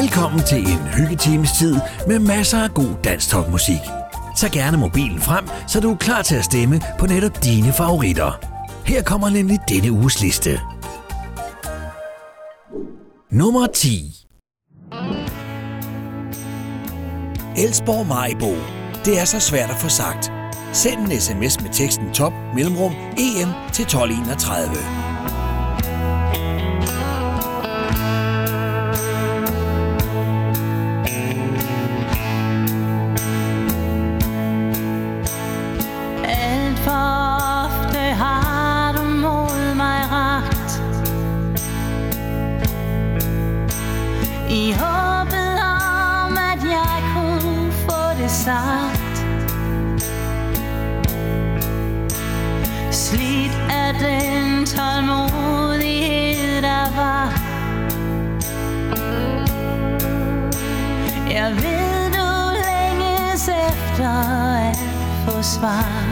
Velkommen til en hyggetimes tid med masser af god dansk musik. Tag gerne mobilen frem, så du er klar til at stemme på netop dine favoritter. Her kommer nemlig denne uges liste. Nummer 10 Elsborg Majbo. Det er så svært at få sagt. Send en sms med teksten top mellemrum EM til 1231. zwaar.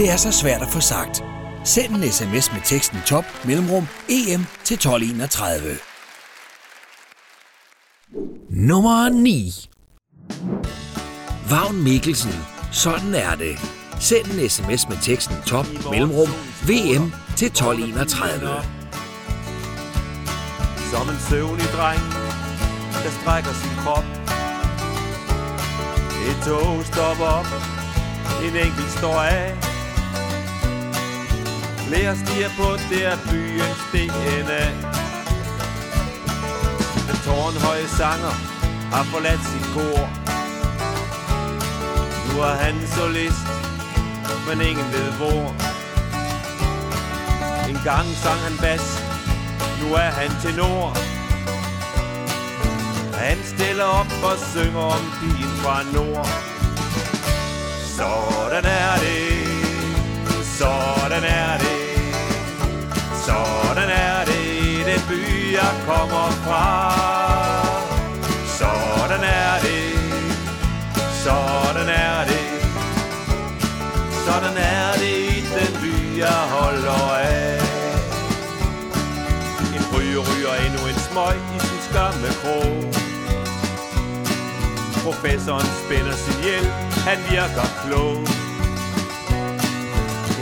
Det er så svært at få sagt. Send en sms med teksten top mellemrum EM til 1231. Nummer 9 Vagn Mikkelsen. Sådan er det. Send en sms med teksten top mellemrum VM til 1231. Som en søvnig dreng, der strækker sin krop. Et tog stopper op, en enkelt står af. Flere stiger på der byens DNA. Den tårnhøje sanger har forladt sit kor. Nu er han solist, men ingen ved hvor. En gang sang han bas, nu er han tenor. Han stiller op og synger om pigen fra nord. Sådan jeg kommer fra. Sådan er det, sådan er det, sådan er det i den by jeg holder af. En ryger ryger endnu en smøg i sin skamme krog. Professoren spænder sin hjelm, han virker klog.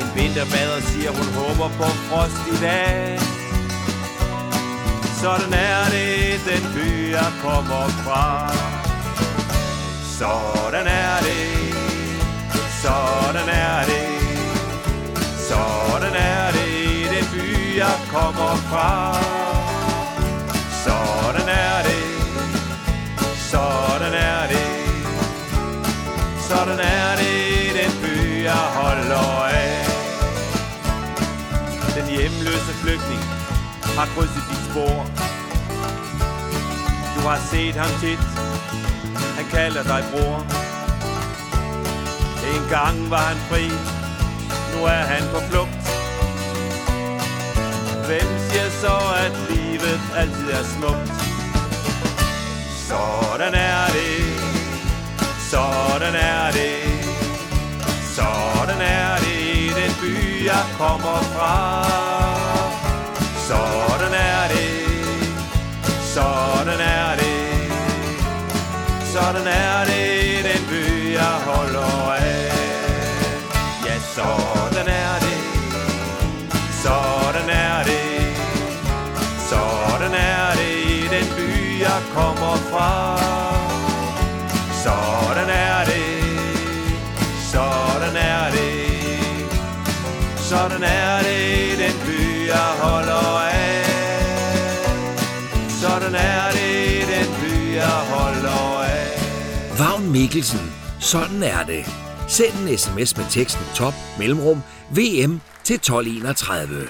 En vinterbader siger, hun håber på frost i dag. Sådan er det, den by jeg kommer fra. Sådan er det, sådan er det, sådan er det, den by jeg kommer fra. Sådan er det, sådan er det, sådan er det, den by jeg holder af. Den hjemløse flygtning har krydset de spor. Du har set ham tit, han kalder dig bror. En gang var han fri, nu er han på flugt. Hvem siger så, at livet altid er smukt? Sådan er det, sådan er det, sådan er det i den by, jeg kommer fra. Sådan sådan er det i den by, jeg holder af. Sådan er det i den by, jeg holder af. Vagn Mikkelsen. Sådan er det. Send en sms med teksten top mellemrum VM til 1231.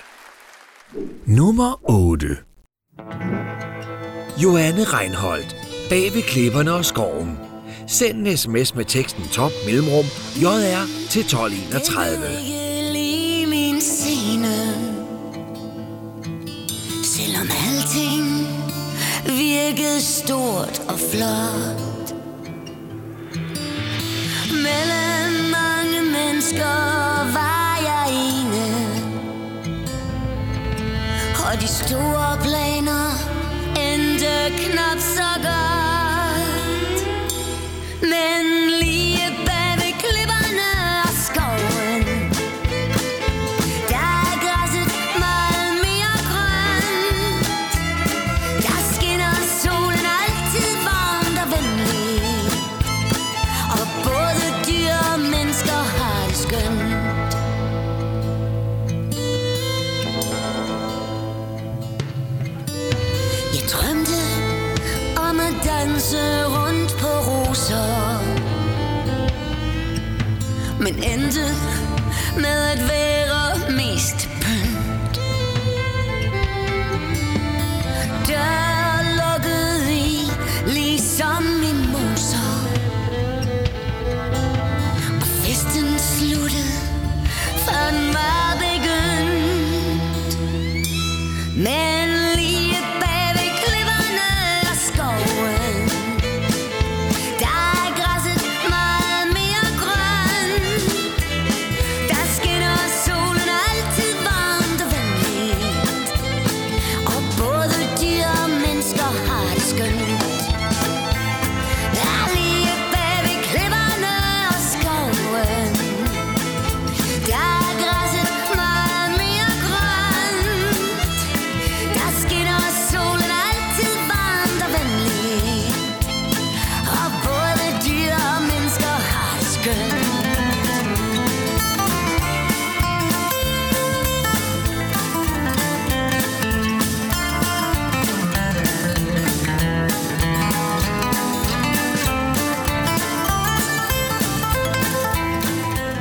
Nummer 8. Joanne Reinholdt. Bag ved klipperne og skoven. Send en sms med teksten top mellemrum JR til 1231. virkede stort og flot. Mellem mange mennesker var jeg ene. Og de store planer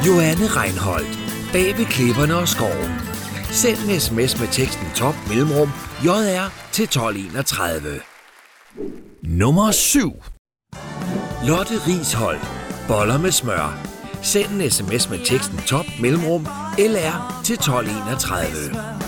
Joanne Reinholdt. Bag ved klipperne og skoven. Send en sms med teksten top mellemrum JR til 1231. Nummer 7. Lotte Rishold. Boller med smør. Send en sms med teksten top mellemrum LR til 1231.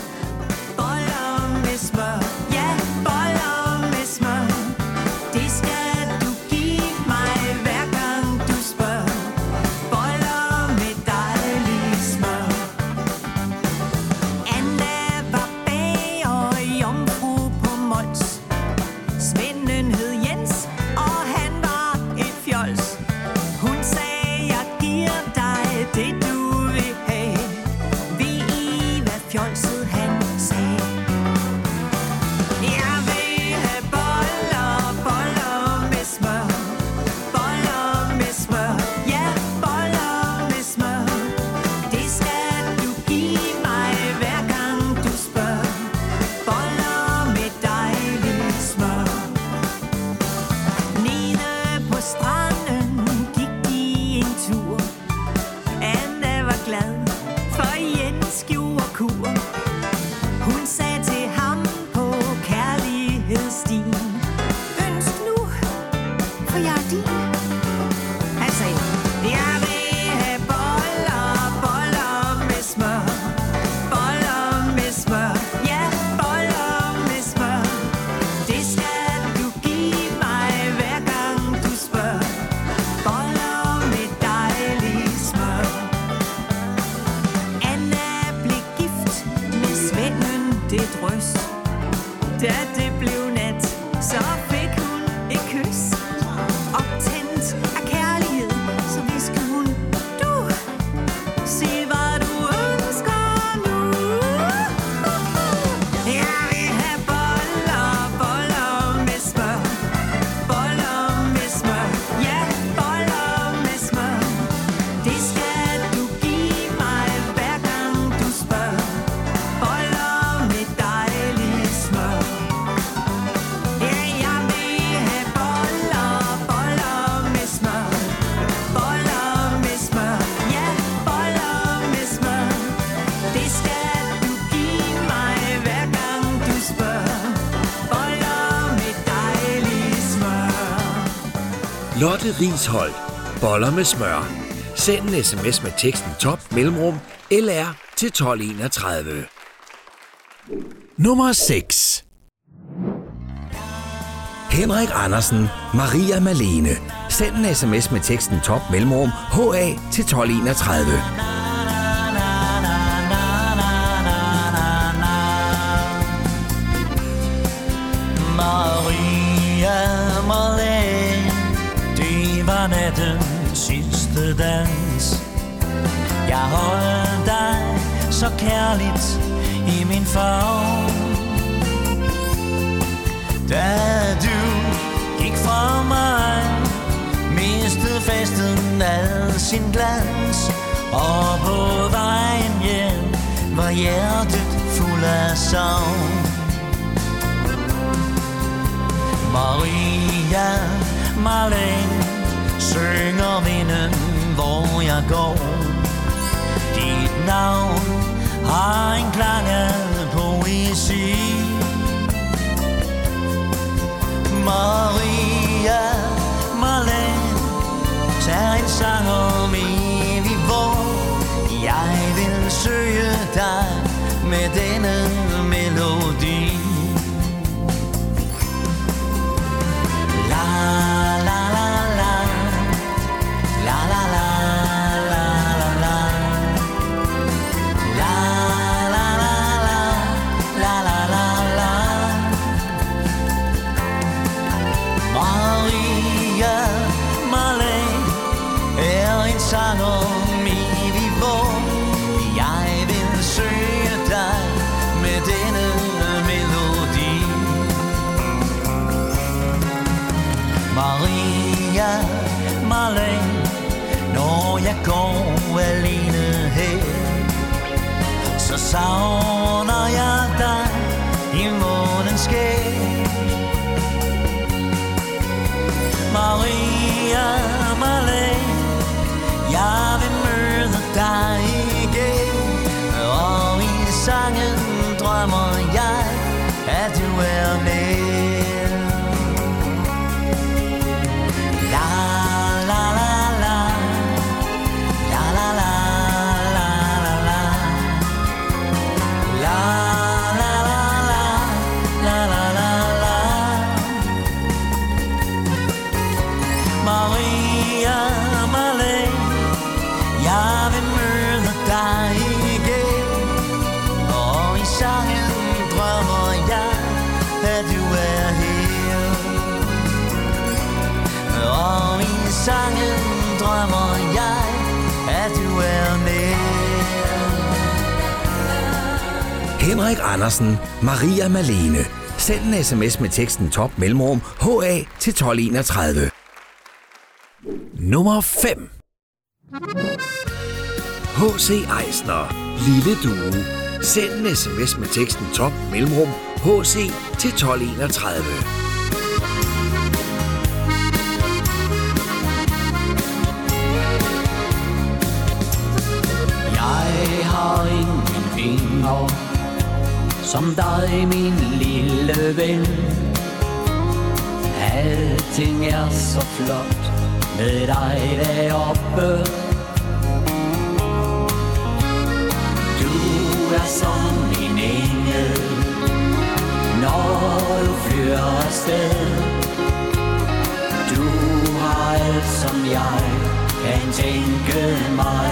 Rishold. Boller med smør. Send en sms med teksten top mellemrum LR til 1231. Nummer 6. Henrik Andersen, Maria Malene. Send en sms med teksten top mellemrum HA til 1231. Det var sidste dans. Jeg holdt dig så kærligt i min favn. Da du gik fra mig Mistede festen al sin glans. Og på vejen hjem var hjertet fuld af savn. Maria Marlene synger vinden, hvor jeg går. Dit navn har en klang af poesi. Maria Marlene tager en sang om evig vor. Jeg vil søge dig med denne savner jeg dig i månens skæg. Maria Malek, jeg vil møde dig igen. Og i sangen drømmer jeg, at du er med. Henrik Andersen, Maria Malene. Send en sms med teksten top mellemrum HA til 1231. Nummer 5. H.C. Eisner, Lille Due. Send en sms med teksten top mellemrum HC til 1231. Jeg har ingen fingre som dig, min lille ven. Alting er så flot Med dig deroppe. Du er som en engel Når du flyver afsted. Du har alt som jeg kan tænke mig.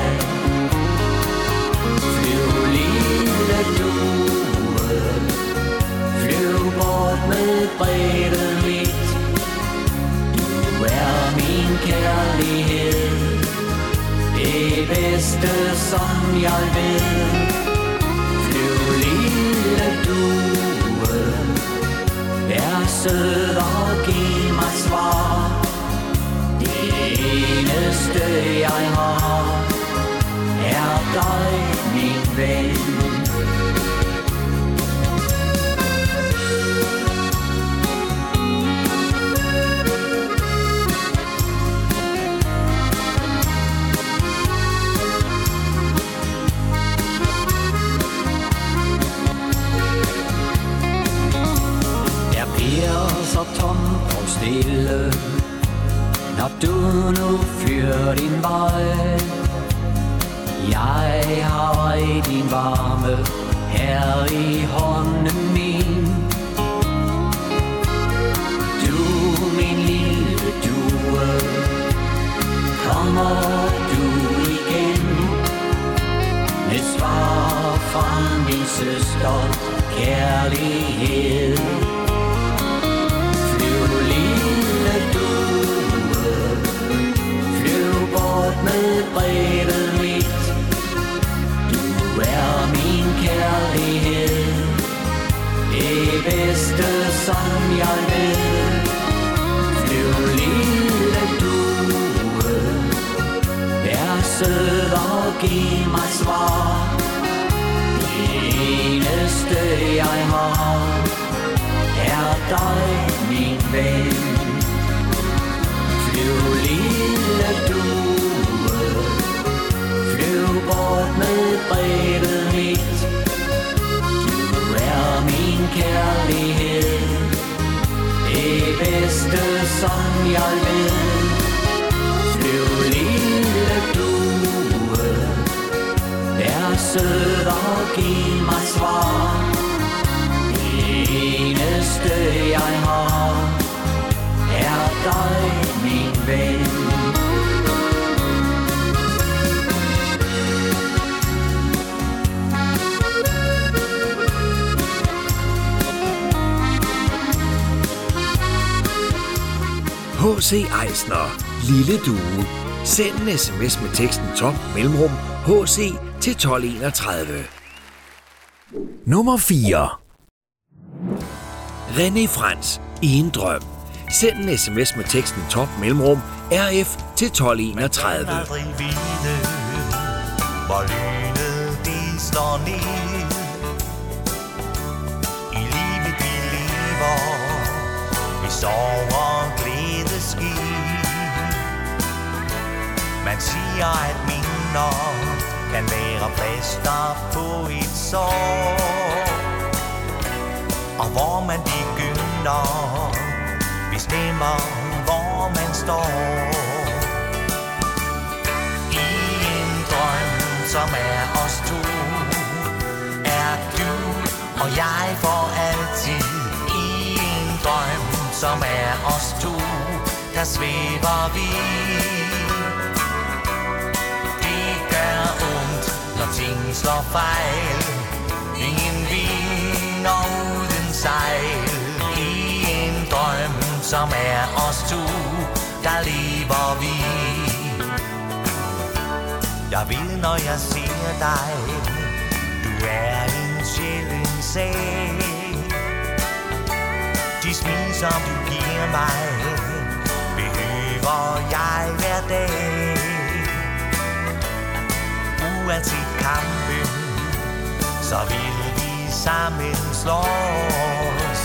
Flyv lille du, helbrede mit. Du er min kærlighed. Det bedste som jeg ved. Flyv lille due. Vær sød og giv mig svar. Det eneste jeg har er dig, min ven. Stille, når du nu fyrer din vej. Jeg har i din varme her i hånden min. Du, min lille due, kommer du igen med svar fra min søster kærlighed. Med brevet mit. Du er min kærlighed. Det bedste som jeg ved. Flyv lille due. Vær sød og giv mig svar. Det eneste jeg har Er dig min ven. Flyv lille due bort med brevet mit. Du er min kærlighed. Det bedste som jeg ved. Flyv lille due. Vær sød og giv mig svar. Det eneste jeg har Er dig min ven. H.C. Eisner, Lille Due. Send en sms med teksten top mellemrum HC til 1231. Nummer 4. René Frans i en drøm. Send en sms med teksten top mellemrum RF til 1231. Man kan vide, hvor lynet slår ned. I livet vi lever, vi sover og sker. Man siger, at minder kan være plaster på et sår. Og hvor man begynder, bestemmer, hvor man står. I en drøm, som er os to Er du og jeg for altid I en drøm, som er os to Der svæver vi når ting slår fejl Ingen vinder uden sejl I en drøm, som er os to der lever vi. Jeg vil, når jeg ser dig, du er en sjælden sag. De smil, som du giver mig, behøver jeg hver dag er til kampen, så vil vi sammen slås.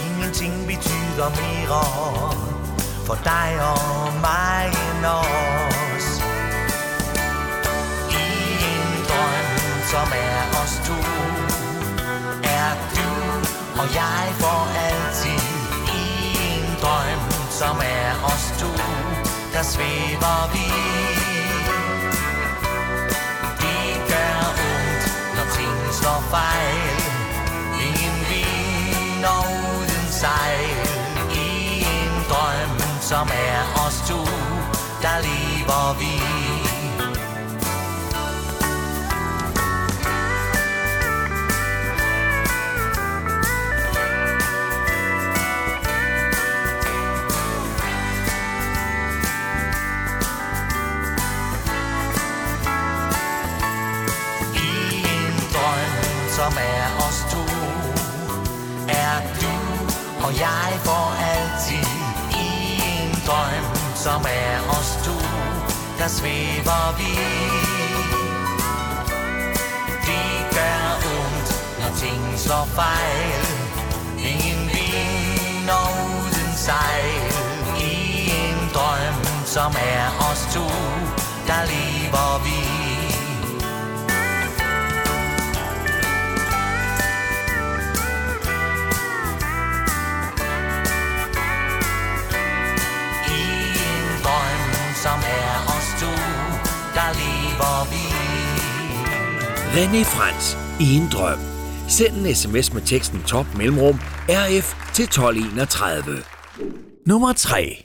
Ingenting betyder mere for dig og mig end os. I en drøm, som er os to, er du og jeg for altid. I en drøm, som er os to, der svæver vi. Fejl. Ingen vin og uden sejl. I en drøm, som er os to, der lever vi. Os to. Er du og jeg for altid I en drøm, som er os to Der svæver vi. Det gør ondt, når ting slår fejl. Ingen vinder uden sejl. I en drøm, som er os to Der lever René Frans i en drøm. Send en sms med teksten top mellemrum RF til 1231. Nummer 3.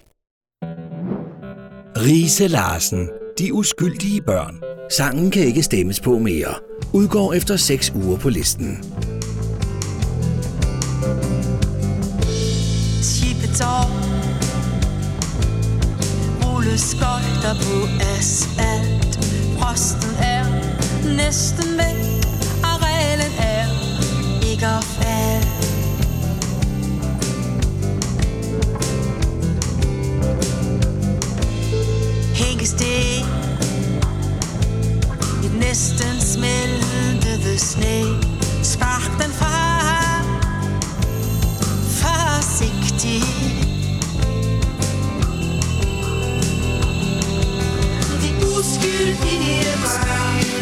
Rise Larsen. De uskyldige børn. Sangen kan ikke stemmes på mere. Udgår efter 6 uger på listen. Tippetår Rulleskøjter på asfalt Frosten er næsten væk Og reglen er ikke at falde. Hænkesten Et næsten smeltede sne. Spark den fra. Forsigtig. De uskyldige mig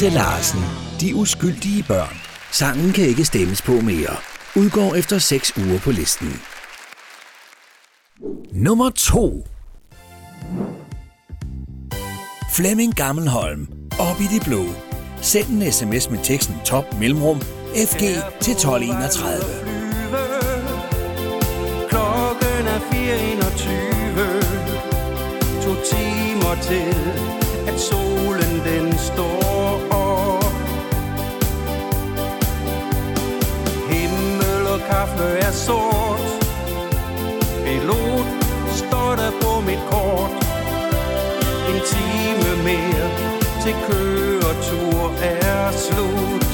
Lasse Larsen, De uskyldige børn. Sangen kan ikke stemmes på mere. Udgår efter 6 uger på listen. Nummer 2 Flemming Gammelholm. Op i det blå. Send en sms med teksten top mellemrum FG til 1231. Klokken er 4.21 To timer til At solen den står kaffe er sort. Pilot står der på mit kort. En time mere til køretur er slut.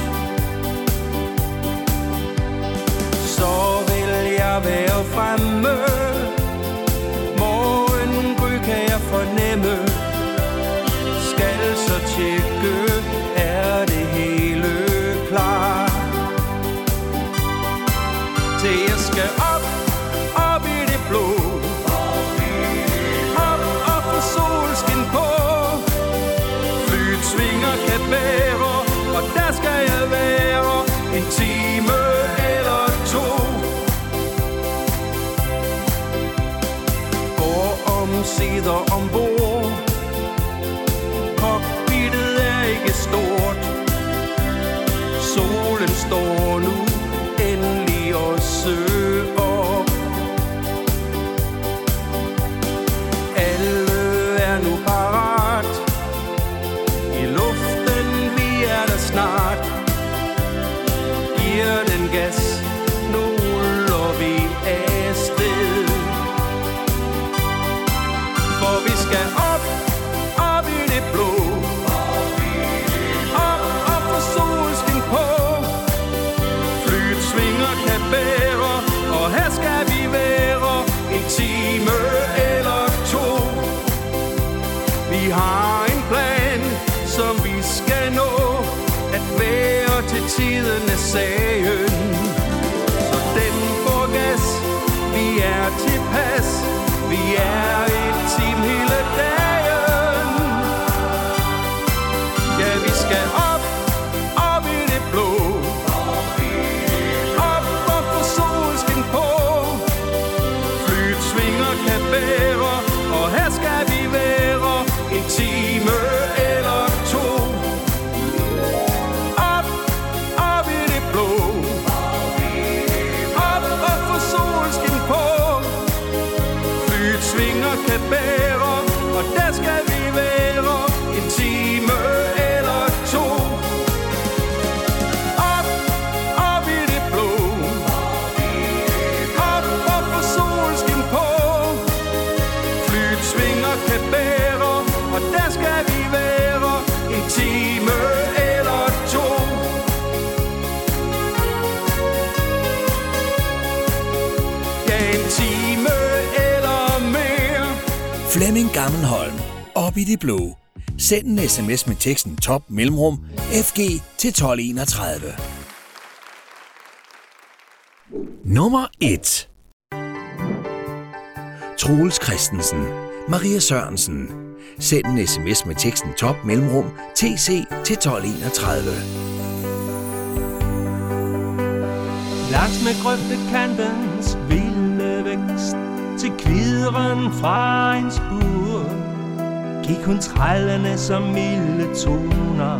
Så vil jeg være fremme. Om ombord. Cockpittet er ikke stort. Solen står nu endelig og søger tiden Op i det blå. Send en sms med teksten top mellemrum FG til 1231. Nummer 1 Troels Christensen. Maria Sørensen. Send en sms med teksten top mellemrum TC til 1231. Langs med grøftekantens vilde vækst Til kvideren fra en spur Gik hun trællende som milde toner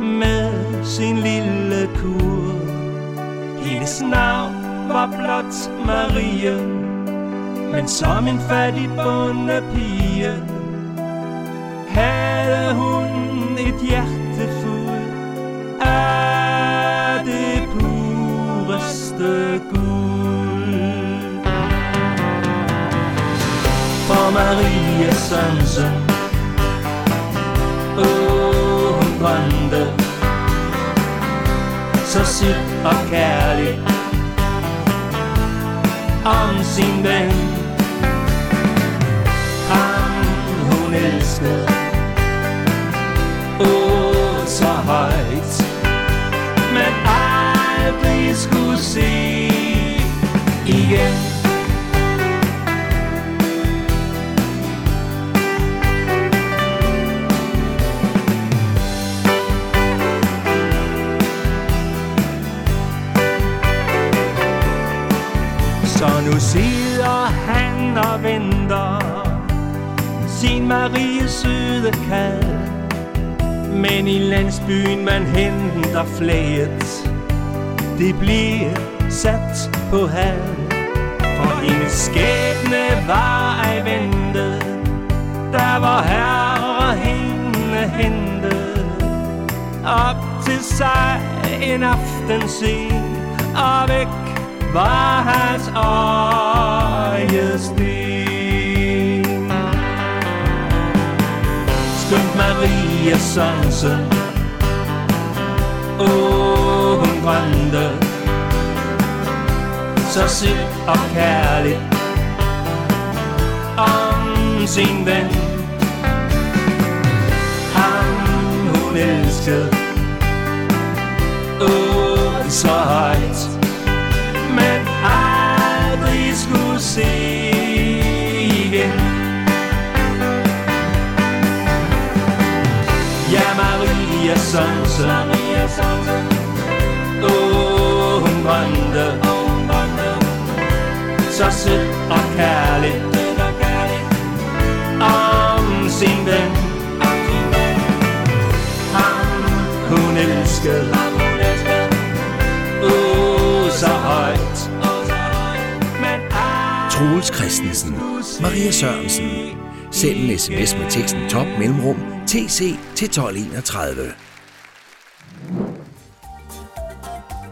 Med sin lille kur. Hendes navn var blot Marie Men som en fattig bondepige Havde hun et hjerte fuld Af det pureste guld. For Marie Sørensen Åh, oh, hun brændte Så sødt og kærligt Om sin ven Ham hun elskede Åh, oh, så højt Men aldrig skulle se igen venter Sin Marie søde kald. Men i landsbyen man henter flæet Det bliver sat på halv For hendes skæbne var ej ventet Der var herre hende hentet Op til sig en aften sen Og væk var hans øjesten Skønt Maria Sørensen Åh, hun brændte Så sødt og kærligt Om sin ven. Ham hun elskede Åh, så højt skulle se igen. Ja, Maria Sonsen Maria Sørensen Åh, hun brændte. Så sødt og kærligt Om sin ven. Ham hun elskede. Troels Christensen, Maria Sørensen. Send en sms med teksten top mellemrum TC til 1231.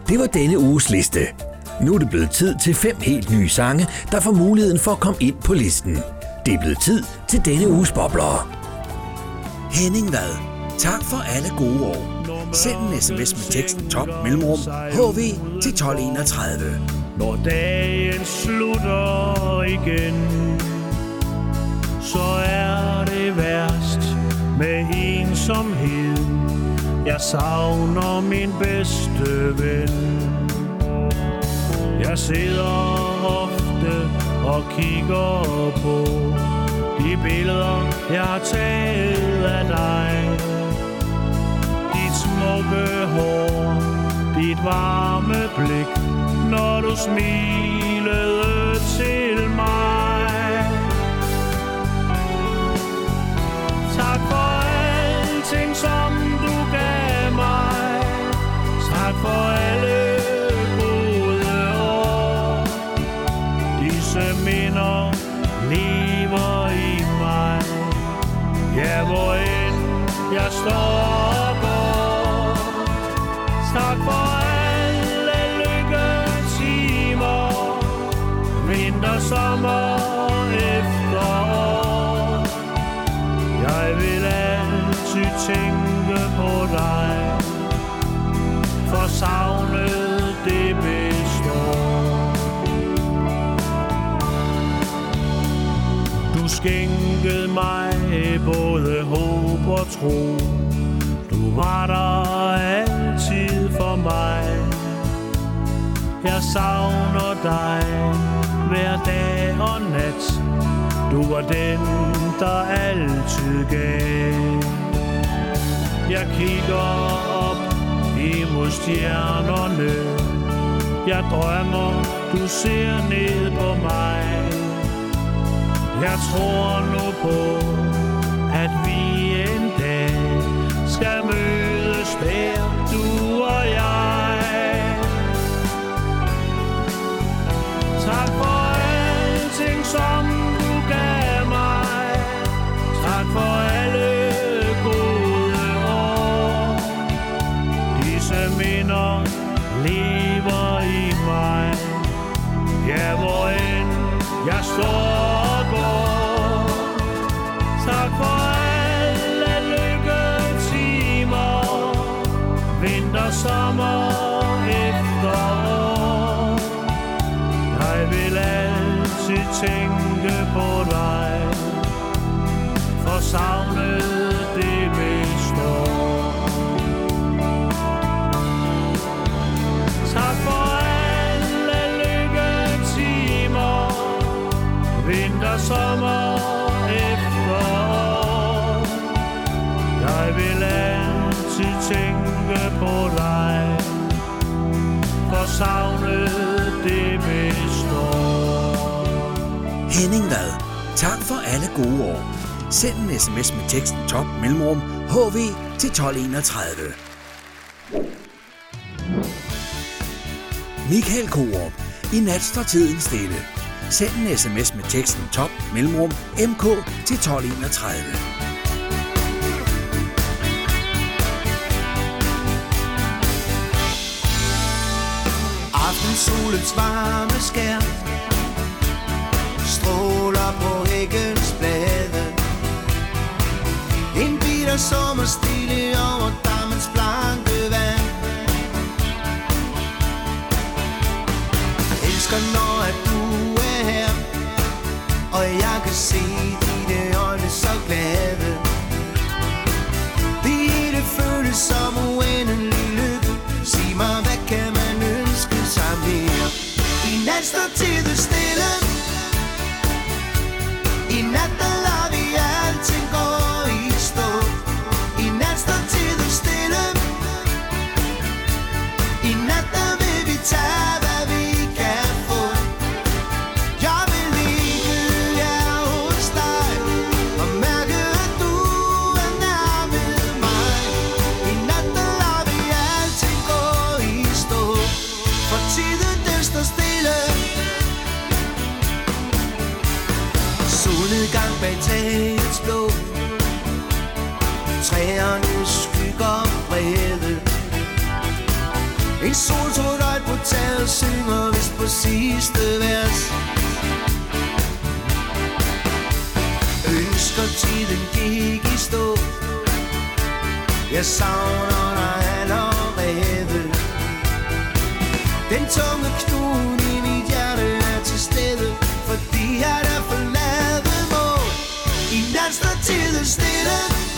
Det var denne uges liste. Nu er det blevet tid til fem helt nye sange, der får muligheden for at komme ind på listen. Det er blevet tid til denne uges bobler. Henning Vad. Tak for alle gode år. Send en sms med teksten top mellemrum HV til 1231. Når dagen slutter igen Så er det værst med ensomhed. Jeg savner min bedste ven. Jeg sidder ofte og kigger på De billeder jeg har taget af dig. Dit smukke hår, dit varme blik, når du smilede til mig. Tak for alting, som du gav mig. Tak for alle gode år. Disse minder lever i mig. Ja, hvor end jeg står og sommer, efterår. Jeg vil altid tænke på dig. For savnet det består. Du skænkede mig både håb og tro Du var der altid for mig Jeg savner dig hver dag og nat. Du var den, der altid gav. Jeg kigger op imod stjernerne. Jeg drømmer, du ser ned på mig. Jeg tror nu på, at vi en dag skal mødes der, tænke på dig. For savnet det består. Henning Vad. Tak for alle gode år. Send en sms med teksten top mellemrum hv til 1231. Michael Korup. I nat står tiden stille. Send en sms med teksten top mellemrum mk til 1231. solens varme skær Stråler på hækkens blade. En bitter sommer stille over dammens blanke vand. Jeg Elsker når at du er her Og jeg kan se dine øjne så glade. Det hele føles som uendelig I nat står En solsort øjt på taget synger vist på sidste vers. Ønsker tiden gik i stå. Jeg savner dig allerede. Den tunge knude i mit hjerte er til stede Fordi jeg er forladet må I nat står tiden stille.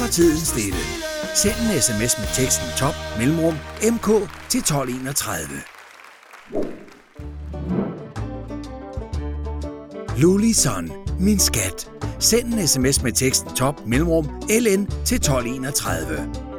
Står tiden stille. Send en sms med teksten top mellemrum mk til 1231. Lulison, min skat. Send en sms med teksten top mellemrum ln til 1231.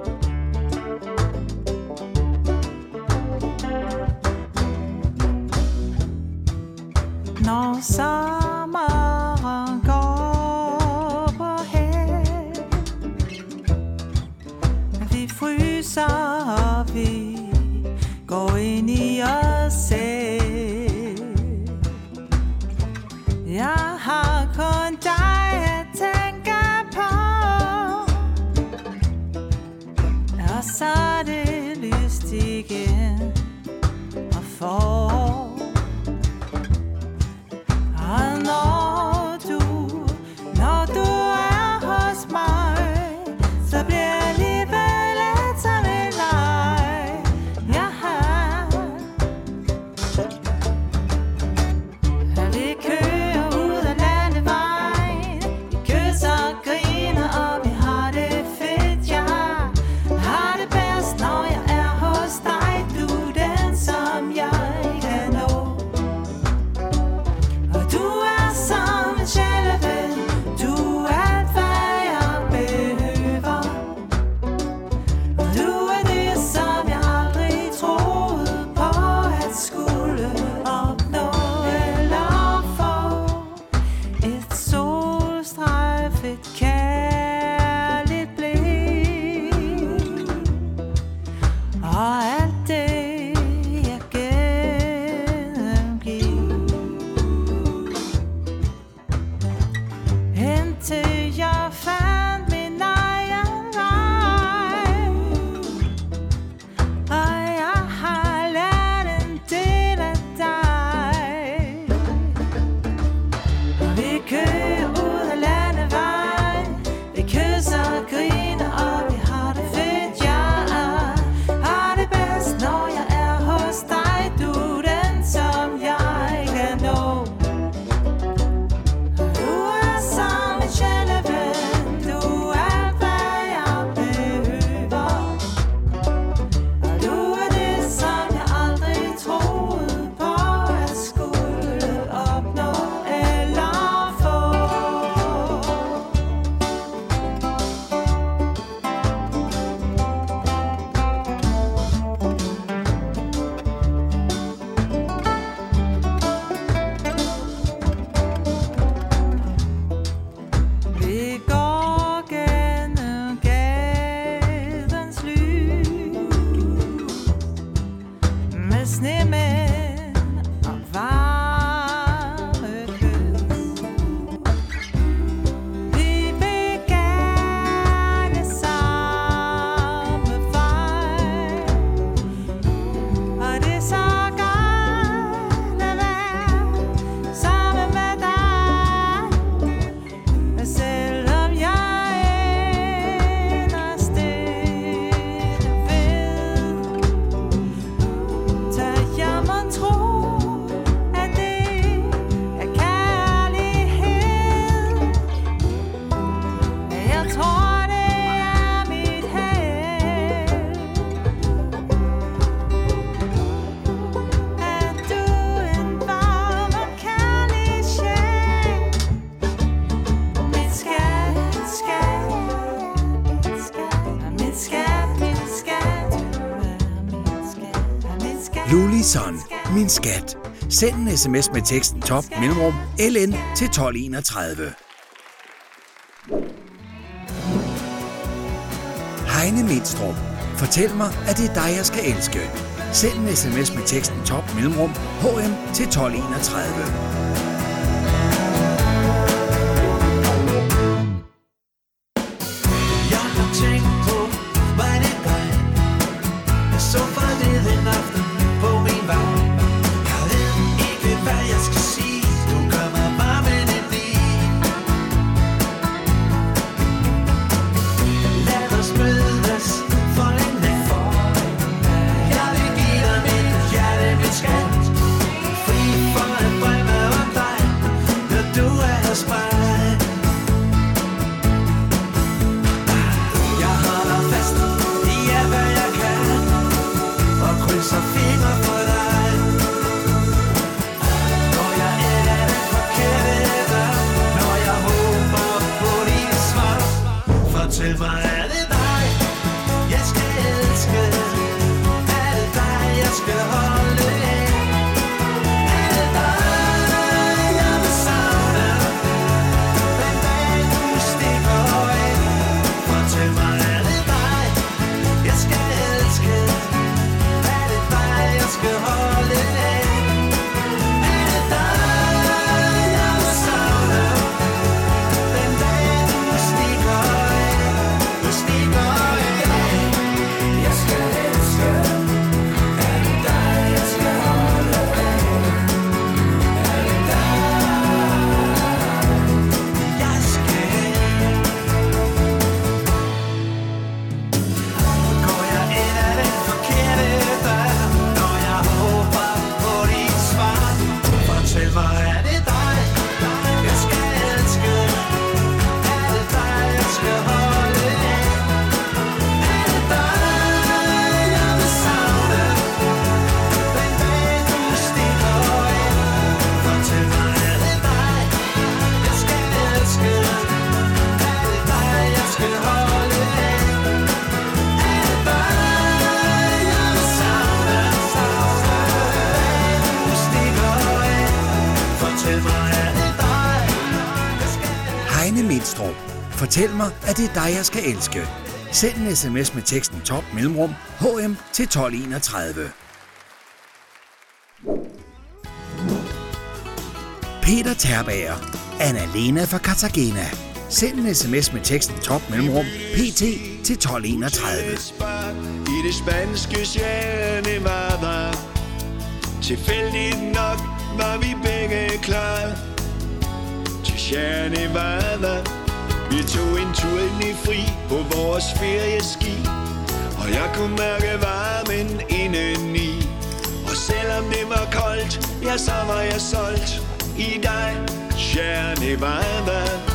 skat. Send en sms med teksten top mellemrum LN til 1231. Heine Mindstrup. Fortæl mig, at det er dig, jeg skal elske. Send en sms med teksten top mellemrum HM til 1231. Fortæl mig, at det er dig, jeg skal elske. Send en sms med teksten top mellemrum HM til 1231. Peter Terbager, Anna-Lena fra Cartagena. Send en sms med teksten top mellemrum pt til 1231. I det spanske Janemada Tilfældigt nok var vi begge klar Til Janemada vi tog en tur ind i fri på vores ferieski Og jeg kunne mærke varmen indeni. Og selvom det var koldt, ja så var jeg solgt I dig, Sierra Nevada.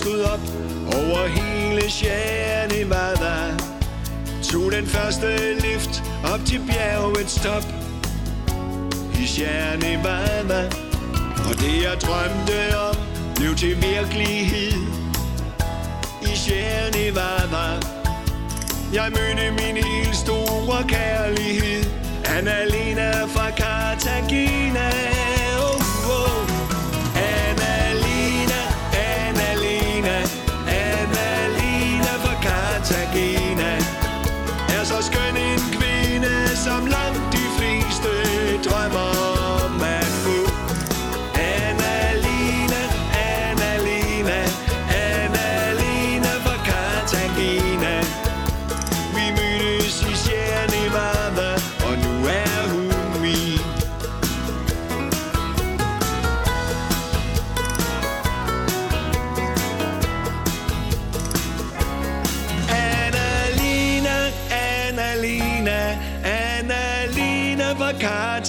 Stod op over hele Sjæren i Mada. Tog den første lift op til bjergets top I Sjæren i Mada. Og det jeg drømte om blev til virkelighed I Sjæren i Mada. Jeg mødte min helt store kærlighed Annalena fra Cartagena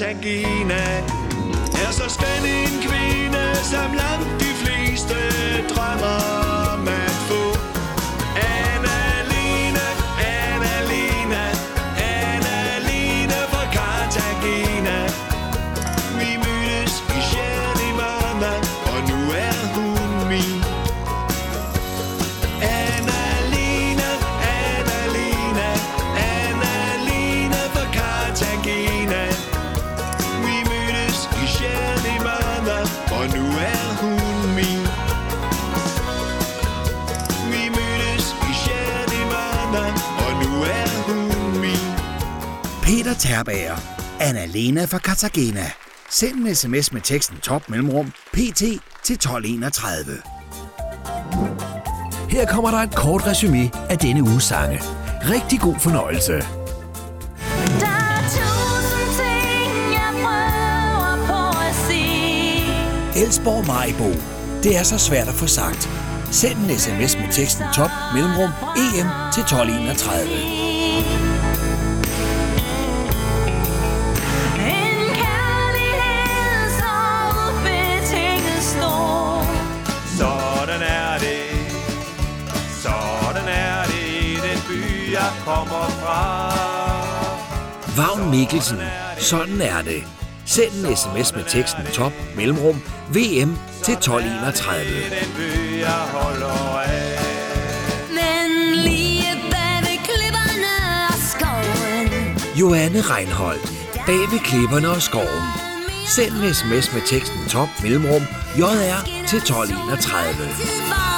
Cartagena Er så skøn en kvinde, som langt er hun min Vi mødtes i Nevada, og nu er hun min Peter Terbager, Anna-Lena fra Cartagena. Send en sms med teksten top mellemrum pt til 1231. Her kommer der et kort resume af denne uges sange. Rigtig god fornøjelse. Elsborg Majbo. Det er så svært at få sagt. Send en sms med teksten top mellemrum em til 1231. En kærlighed så ubetinget stor. Sådan er det Sådan er det i den by jeg kommer fra Vagn Mikkelsen. Sådan er det. Send en sms med teksten top mellemrum vm til 1231. Den by jeg holder af Men lige bag ved klipperne og skoven. Johanne Reinholdt. Bag ved klipperne og skoven. Send en sms med teksten top mellemrum jr til 1231.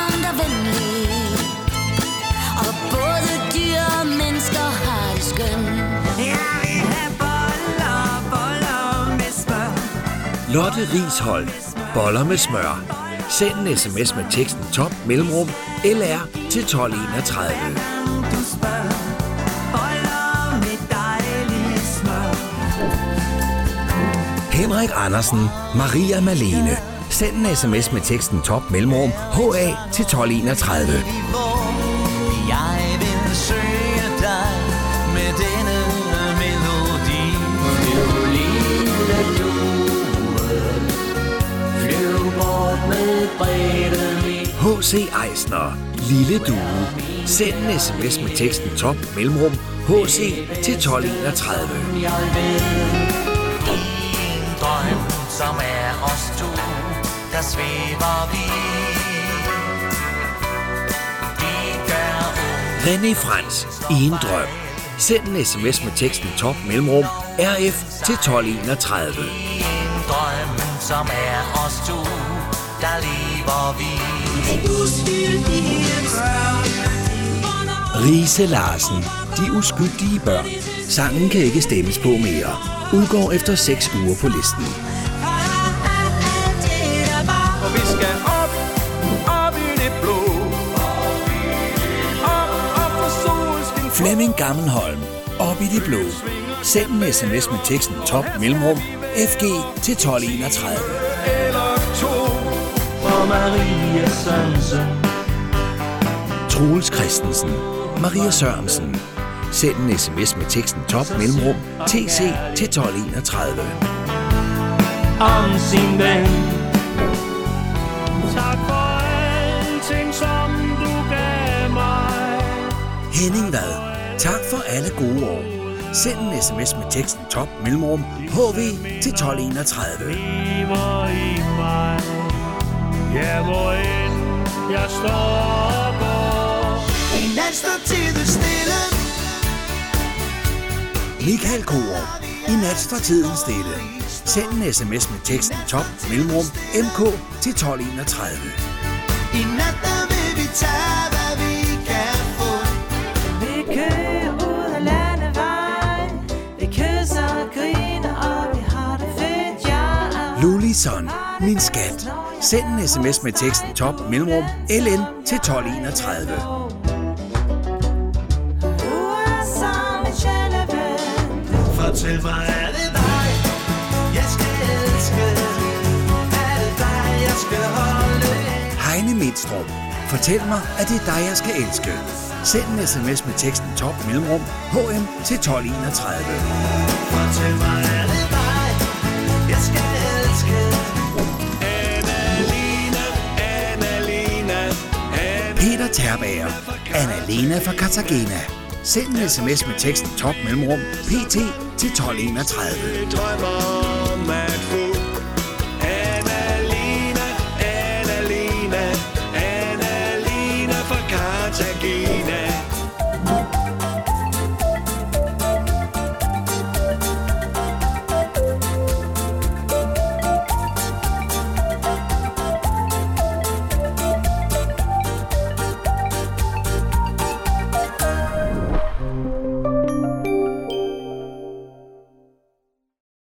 Lotte Rishold. Boller med smør. Send en sms med teksten top mellemrum lr til 1231. Du spørger. Boller. Henrik Andersen. Maria Malene. Send en sms med teksten top mellemrum HA til 1231. H.C. Eisner. Lille Due. Send en sms med teksten top mellemrum HC til 1231. drøm, som er os to, der svæver vi. René Frans i en drøm. Send en sms med teksten top mellemrum RF til 1231. en drøm, som er os to, der lever vi. Rise Larsen, De uskyldige børn. Sangen kan ikke stemmes på mere. Udgår efter 6 uger på listen. Og vi skal op, op i det blå. Op, op for solskin. Flemming Gammelholm. Op i det blå. Send en sms med teksten top mellemrum FG til 1231. Og Maria Sørensen Troels Christensen. Maria Sørensen. Send en sms med teksten top mellemrum TC til 1231. om sin ven Tak for alting, som du gav mig. Henning Vad. Tak for alle gode år. Send en sms med teksten top mellemrum HV til 1231. lever i mig. Ja, hvor end jeg står og går. I nat står tiden stille Michael Korup. I nat står tiden stille. Send en sms med teksten top mellemrum MK til 1231. I nat der vil vi tage hvad vi kan få Vi kører ud af landevejen Vi kysser og griner Og vi har det fedt, ja Lulison. Min skat. Send en sms med teksten top mellemrum LN til 1231. Du er som en sjæleven Fortæl mig, er det dig, jeg skal elske? Er det dig, jeg skal holde? Heine Midstrup. Fortæl mig, at det er dig, jeg skal elske. Send en sms med teksten top mellemrum HM til 1231. Fortæl mig, er det dig, jeg skal elske? Peter Terbager. Anna-Lena fra Cartagena. Send en sms med teksten top mellemrum PT til 1231.